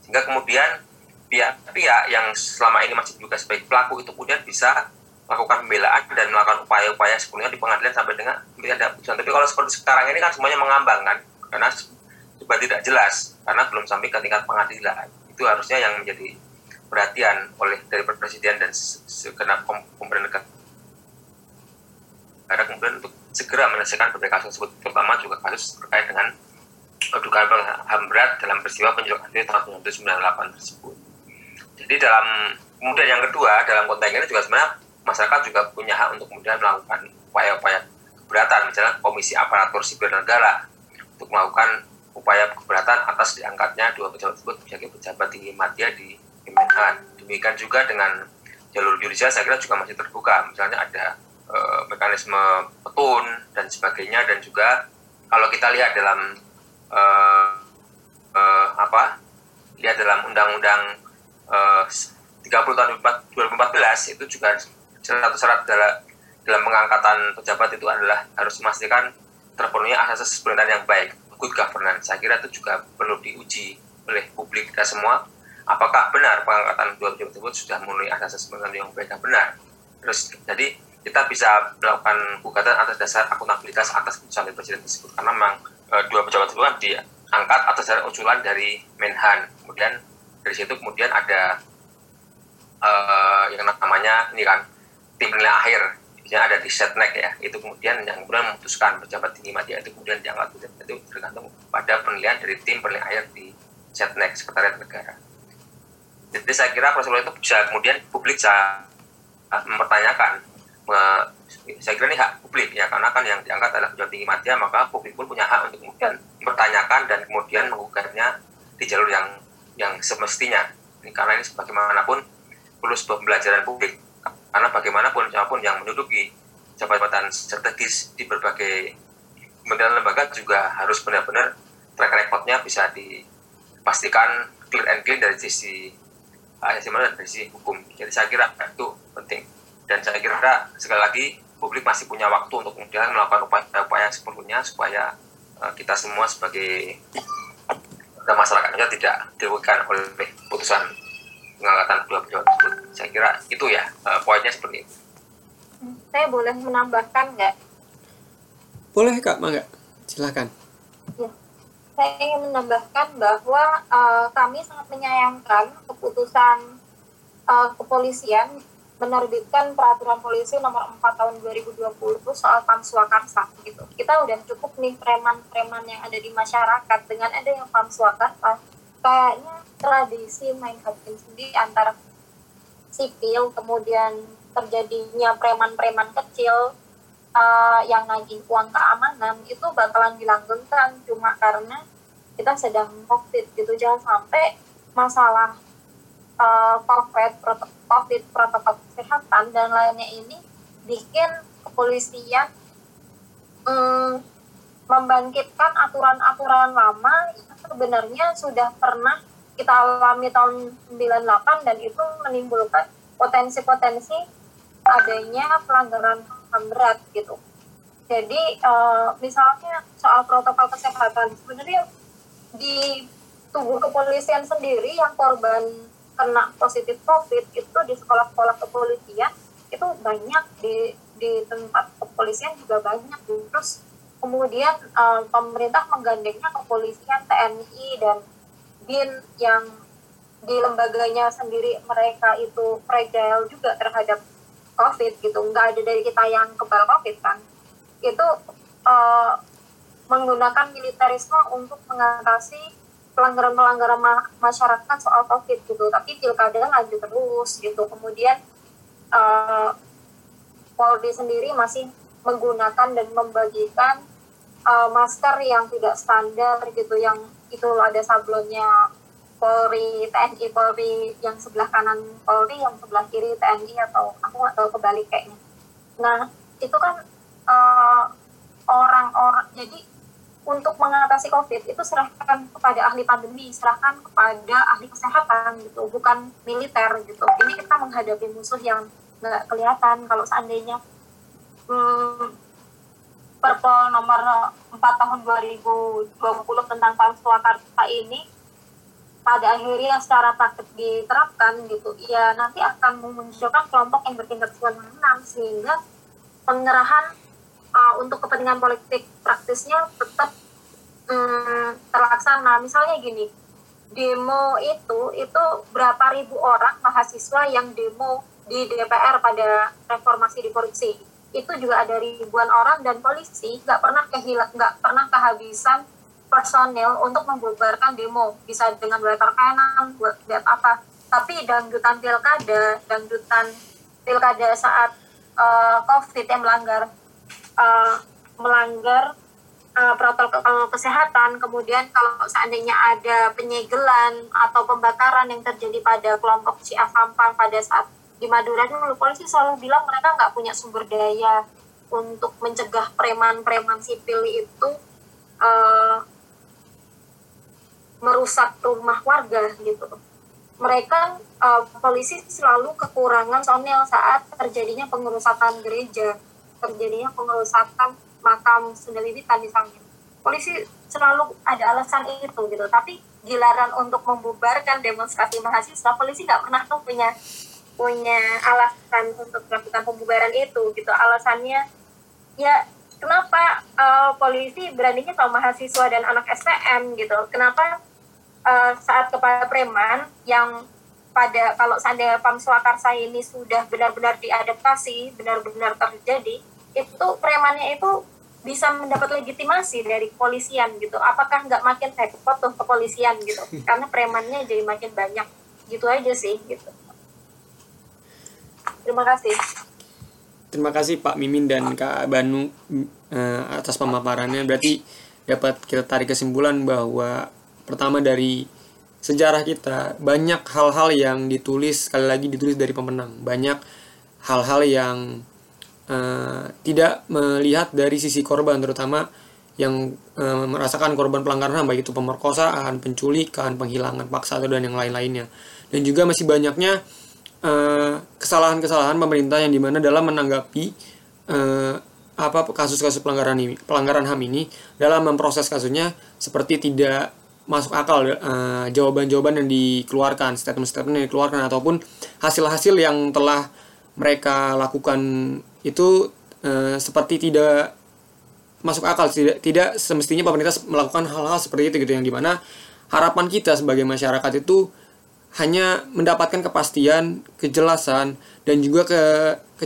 sehingga kemudian pihak-pihak yang selama ini masih juga sebagai pelaku itu kemudian bisa melakukan pembelaan dan melakukan upaya-upaya sepenuhnya di pengadilan sampai dengan ada putusan. Tapi kalau seperti sekarang ini kan semuanya mengambang kan, karena juga tidak jelas karena belum sampai ke tingkat pengadilan. Itu harusnya yang menjadi perhatian oleh dari presiden dan segenap pemerintah negara kemudian untuk segera menyelesaikan berbagai kasus tersebut, terutama juga kasus terkait dengan dugaan HAM berat dalam peristiwa penjualan tahun 1998 tersebut. Jadi dalam kemudian yang kedua dalam konteks ini juga sebenarnya masyarakat juga punya hak untuk kemudian melakukan upaya-upaya keberatan misalnya Komisi Aparatur Sipil Negara untuk melakukan upaya keberatan atas diangkatnya dua pejabat tersebut sebagai pejabat tinggi media di Kemenhan. Demikian juga dengan jalur judicial saya kira juga masih terbuka. Misalnya ada e, mekanisme petun dan sebagainya dan juga kalau kita lihat dalam e, e, apa lihat dalam undang-undang e, 30 tahun 2014 itu juga satu syarat dalam dalam pengangkatan pejabat itu adalah harus memastikan terpenuhnya asas pemerintahan yang baik good governance. Saya kira itu juga perlu diuji oleh publik kita semua. Apakah benar pengangkatan dua pejabat tersebut sudah memenuhi asas pemerintahan yang baik dan benar? Terus jadi kita bisa melakukan gugatan atas dasar akuntabilitas atas keputusan dari presiden tersebut. Karena memang e, dua pejabat tersebut kan diangkat atas dasar usulan dari Menhan. Kemudian dari situ kemudian ada e, yang namanya ini kan tim penilai akhir. Misalnya ada di setnek ya. Itu kemudian yang kemudian memutuskan pejabat tinggi media itu kemudian diangkat. Itu tergantung pada penilaian dari tim penilai akhir di setnek sekretariat negara. Jadi saya kira prosedur itu bisa kemudian publik bisa ah, mempertanyakan saya kira ini hak publik ya karena kan yang diangkat adalah pejabat tinggi media maka publik pun punya hak untuk kemudian mempertanyakan dan kemudian menggugatnya di jalur yang yang semestinya ini karena ini sebagaimanapun perlu sebuah pembelajaran publik karena bagaimanapun siapa pun yang menduduki jabatan strategis di berbagai kementerian lembaga juga harus benar-benar track recordnya bisa dipastikan clear and clean dari sisi asasi mana dari sisi hukum. Jadi saya kira itu penting. Dan saya kira sekali lagi publik masih punya waktu untuk kemudian melakukan upaya-upaya sepenuhnya supaya uh, kita semua sebagai masyarakatnya tidak dirugikan oleh putusan pengangkatan dua pejabat tersebut. Saya kira itu ya uh, poinnya seperti itu. Saya boleh menambahkan nggak? Boleh kak, mangga. Silahkan. Ya. Saya ingin menambahkan bahwa uh, kami sangat menyayangkan keputusan uh, kepolisian menerbitkan peraturan polisi nomor 4 tahun 2020 soal pamsuakarsa gitu. Kita udah cukup nih preman-preman yang ada di masyarakat. Dengan ada yang pamsuakarsa kayaknya tradisi main hakim sendiri antara sipil kemudian terjadinya preman-preman kecil uh, yang nagih uang keamanan itu bakalan dilanggengkan. Cuma karena kita sedang covid gitu. Jangan sampai masalah uh, covid protokol covid protokol kesehatan dan lainnya ini bikin kepolisian um, membangkitkan aturan-aturan lama yang sebenarnya sudah pernah kita alami tahun 98 dan itu menimbulkan potensi-potensi adanya pelanggaran HAM berat gitu. Jadi uh, misalnya soal protokol kesehatan sebenarnya di tubuh kepolisian sendiri yang korban kena positif COVID itu di sekolah-sekolah kepolisian itu banyak di di tempat kepolisian juga banyak. Terus kemudian uh, pemerintah menggandengnya kepolisian TNI dan bin yang di lembaganya sendiri mereka itu fragile juga terhadap covid gitu. Nggak ada dari kita yang kebal covid kan. Itu uh, menggunakan militerisme untuk mengatasi pelanggaran-pelanggaran ma masyarakat soal covid gitu. Tapi pilkada lanjut terus gitu. Kemudian uh, Polri sendiri masih menggunakan dan membagikan uh, masker yang tidak standar gitu. Yang itu ada sablonnya Polri TNI Polri yang sebelah kanan Polri yang sebelah kiri TNI atau aku nggak tahu kebalik kayaknya. Nah itu kan uh, orang-orang jadi untuk mengatasi COVID itu serahkan kepada ahli pandemi, serahkan kepada ahli kesehatan gitu, bukan militer gitu. Ini kita menghadapi musuh yang nggak kelihatan. Kalau seandainya hmm, Perpol nomor 4 tahun 2020 tentang PAM Swakarsa ini pada akhirnya secara praktik diterapkan gitu ya nanti akan memunculkan kelompok yang bertindak sewenang sehingga pengerahan uh, untuk kepentingan politik praktisnya tetap um, terlaksana. Misalnya gini demo itu itu berapa ribu orang mahasiswa yang demo di DPR pada reformasi di korupsi itu juga ada ribuan orang dan polisi nggak pernah kehilang nggak pernah kehabisan personil untuk membubarkan demo. Bisa dengan letter kanan buat buat apa. Tapi dangdutan pilkada dangdutan pilkada saat uh, covid yang melanggar uh, melanggar uh, protokol kesehatan kemudian kalau seandainya ada penyegelan atau pembakaran yang terjadi pada kelompok si Sampang pada saat di Madura dulu polisi selalu bilang mereka nggak punya sumber daya untuk mencegah preman-preman sipil itu uh, merusak rumah warga gitu. Mereka uh, polisi selalu kekurangan personil saat terjadinya pengerusakan gereja, terjadinya pengerusakan makam Sunda Wiwitan misalnya. Polisi selalu ada alasan itu gitu, tapi giliran untuk membubarkan demonstrasi mahasiswa, polisi nggak pernah tuh punya punya alasan untuk melakukan pembubaran itu gitu. Alasannya ya kenapa uh, polisi beraninya sama mahasiswa dan anak STM gitu. Kenapa uh, saat kepala preman yang pada kalau seandainya PAM Swakarsa ini sudah benar-benar diadaptasi benar-benar terjadi itu premannya itu bisa mendapat legitimasi dari kepolisian gitu apakah nggak makin repot tuh kepolisian gitu *laughs* karena premannya jadi makin banyak gitu aja sih gitu Terima kasih. Terima kasih Pak Mimin dan Kak Banu uh, atas pemaparannya. Berarti dapat kita tarik kesimpulan bahwa pertama dari sejarah kita banyak hal-hal yang ditulis sekali lagi ditulis dari pemenang. Banyak hal-hal yang uh, tidak melihat dari sisi korban terutama yang uh, merasakan korban pelanggaran HAM baik itu pemerkosaan, penculikan, penghilangan paksa atau dan yang lain-lainnya. Dan juga masih banyaknya Eh, kesalahan-kesalahan pemerintah yang di mana dalam menanggapi uh, apa kasus-kasus pelanggaran ini pelanggaran ham ini dalam memproses kasusnya seperti tidak masuk akal uh, jawaban-jawaban yang dikeluarkan statement-statement yang dikeluarkan ataupun hasil-hasil yang telah mereka lakukan itu uh, seperti tidak masuk akal tidak tidak semestinya pemerintah melakukan hal-hal seperti itu gitu yang di mana harapan kita sebagai masyarakat itu hanya mendapatkan kepastian, kejelasan, dan juga ke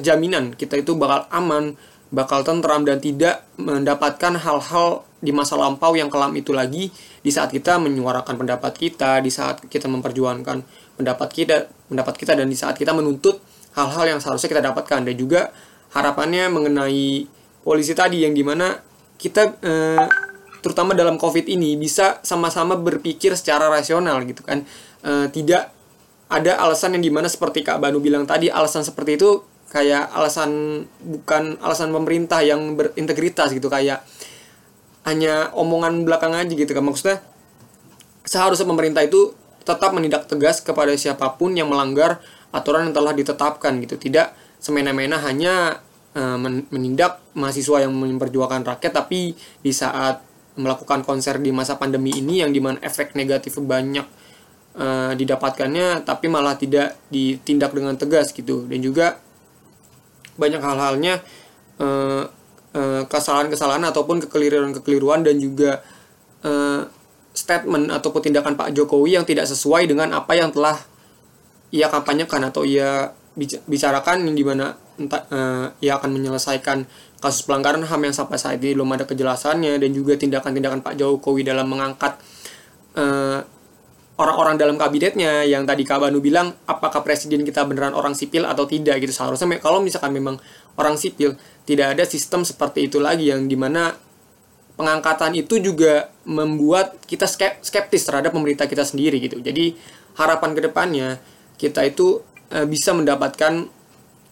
kejaminan kita itu bakal aman, bakal tentram dan tidak mendapatkan hal-hal di masa lampau yang kelam itu lagi di saat kita menyuarakan pendapat kita, di saat kita memperjuangkan pendapat kita, pendapat kita dan di saat kita menuntut hal-hal yang seharusnya kita dapatkan. Dan juga harapannya mengenai polisi tadi yang di mana kita eh, terutama dalam covid ini bisa sama-sama berpikir secara rasional gitu kan. Uh, tidak ada alasan yang di mana seperti Kak Banu bilang tadi alasan seperti itu kayak alasan bukan alasan pemerintah yang berintegritas gitu kayak hanya omongan belakang aja gitu kan. Maksudnya seharusnya pemerintah itu tetap menindak tegas kepada siapa pun yang melanggar aturan yang telah ditetapkan gitu. Tidak semena-mena hanya uh, menindak mahasiswa yang memperjuangkan rakyat tapi di saat melakukan konser di masa pandemi ini yang di mana efek negatif banyak uh, didapatkannya tapi malah tidak ditindak dengan tegas gitu. Dan juga banyak hal-halnya uh, uh, kesalahan-kesalahan ataupun kekeliruan-kekeliruan dan juga uh, statement ataupun tindakan Pak Jokowi yang tidak sesuai dengan apa yang telah ia kampanyekan atau ia bicarakan di mana entah, uh, ia akan menyelesaikan kasus pelanggaran HAM yang sampai saat ini belum ada kejelasannya dan juga tindakan-tindakan Pak Jokowi dalam mengangkat uh, orang-orang dalam kabinetnya yang tadi Kak Banu bilang apakah presiden kita beneran orang sipil atau tidak gitu. Seharusnya kalau misalkan memang orang sipil tidak ada sistem seperti itu lagi yang di mana pengangkatan itu juga membuat kita skeptis terhadap pemerintah kita sendiri gitu. Jadi harapan ke depannya kita itu e, bisa mendapatkan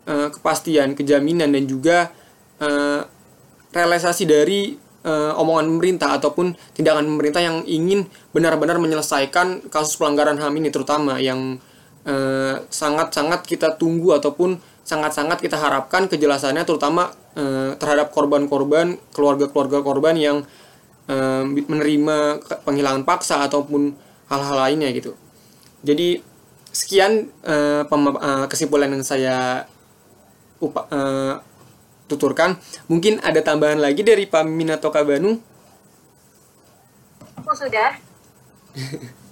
e, kepastian kejaminan dan juga e, realisasi dari uh, omongan pemerintah ataupun tindakan pemerintah yang ingin benar-benar menyelesaikan kasus pelanggaran HAM ini terutama yang eh, sangat-sangat kita tunggu ataupun sangat-sangat kita harapkan kejelasannya terutama eh, terhadap korban-korban keluarga-keluarga korban yang eh, menerima penghilangan paksa ataupun hal-hal lainnya gitu. Jadi sekian pema- eh, kesimpulan yang saya upa- tuturkan. Mungkin ada tambahan lagi dari Pak Mimin atau Kak Banu? Aku sudah. *laughs*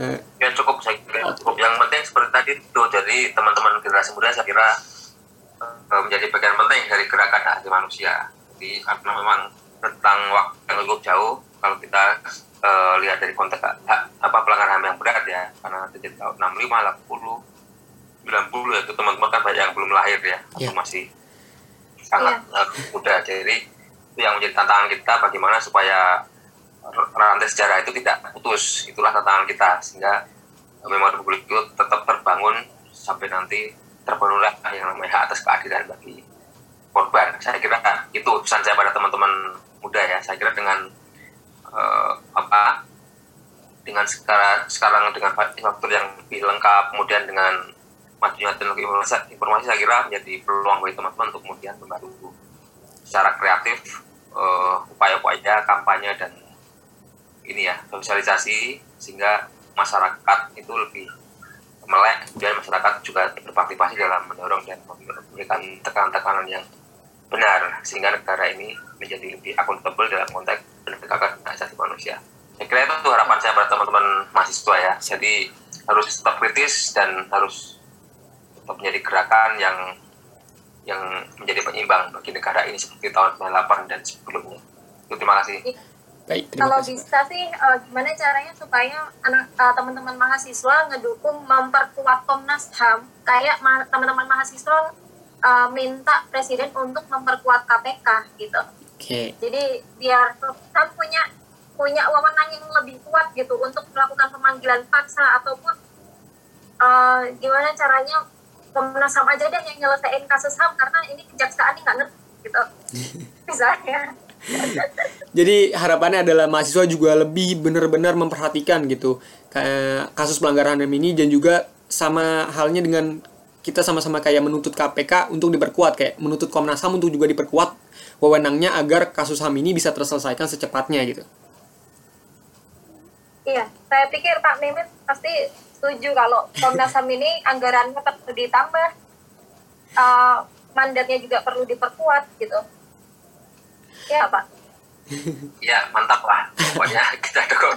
Eh, ya cukup saya kira cukup. Yang penting seperti tadi itu jadi teman-teman generasi muda saya kira eh, menjadi bagian penting dari gerakan hak asasi manusia. Jadi karena memang tentang waktu yang cukup jauh kalau kita eh, lihat dari konteks hak, apa pelanggaran HAM yang berat ya karena terjadi tahun 65, 80, 90 ya itu teman-teman kan banyak yang belum lahir ya. Atau Ya. masih sangat eh, muda. Jadi itu yang menjadi tantangan kita bagaimana supaya rantai sejarah itu tidak putus. Itulah tantangan kita sehingga memori publik itu tetap terbangun sampai nanti terbangunlah yang namanya hak atas keadilan bagi korban. Saya kira itu pesan saya pada teman-teman muda ya. Saya kira dengan eh, apa dengan sekarang sekarang dengan faktor yang lebih lengkap kemudian dengan majunya teknologi informasi, informasi saya kira menjadi peluang bagi teman-teman untuk kemudian membantu secara kreatif eh, upaya-upaya kampanye dan ini ya sosialisasi sehingga masyarakat itu lebih melek kemudian masyarakat juga berpartisipasi dalam mendorong dan memberikan tekanan-tekanan yang benar sehingga negara ini menjadi lebih akuntabel dalam konteks penegakan hak asasi manusia. Saya kira itu harapan saya pada teman-teman mahasiswa ya. Jadi harus tetap kritis dan harus menjadi gerakan yang yang menjadi penyeimbang bagi negara ini seperti tahun 98 dan sebelumnya. Itu terima kasih. baik terima Kalau kasih bisa sih, eh, gimana caranya supaya anak eh, teman-teman mahasiswa ngedukung memperkuat Komnas HAM, kayak ma- teman-teman mahasiswa eh, minta presiden untuk memperkuat KPK gitu. oke Jadi biar HAM punya punya wewenang yang lebih kuat gitu untuk melakukan pemanggilan paksa ataupun eh, gimana caranya Komnas HAM aja deh yang nyelesain kasus HAM karena ini kejaksaan ini nggak ngerti gitu. *laughs* Misalnya. Jadi harapannya adalah mahasiswa juga lebih benar-benar memperhatikan gitu kasus pelanggaran HAM ini dan juga sama halnya dengan kita sama-sama kayak menuntut KPK untuk diperkuat kayak menuntut Komnas HAM untuk juga diperkuat wewenangnya agar kasus HAM ini bisa terselesaikan secepatnya gitu. Iya, saya pikir Pak Mimin pasti setuju kalau Komnas HAM ini anggarannya perlu ditambah, eh, mandatnya juga perlu diperkuat gitu. Ya Pak. Ya mantap lah. Pokoknya *laughs* kita dukung.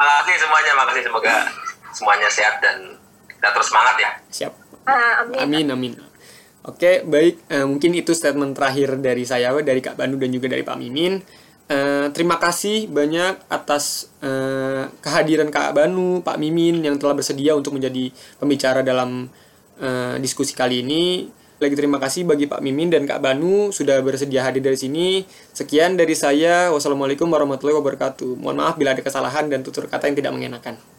Makasih semuanya, makasih semoga semuanya sehat dan kita terus semangat ya. Siap. Ah, amin. Amin amin. Oke, baik. Eh, mungkin itu statement terakhir dari saya, dari Kak Banu dan juga dari Pak Mimin. Eh, terima kasih banyak atas eh, kehadiran Kak Banu, Pak Mimin yang telah bersedia untuk menjadi pembicara dalam eh, diskusi kali ini. Lagi terima kasih bagi Pak Mimin dan Kak Banu sudah bersedia hadir dari sini. Sekian dari saya. Wassalamualaikum warahmatullahi wabarakatuh. Mohon maaf bila ada kesalahan dan tutur kata yang tidak mengenakan.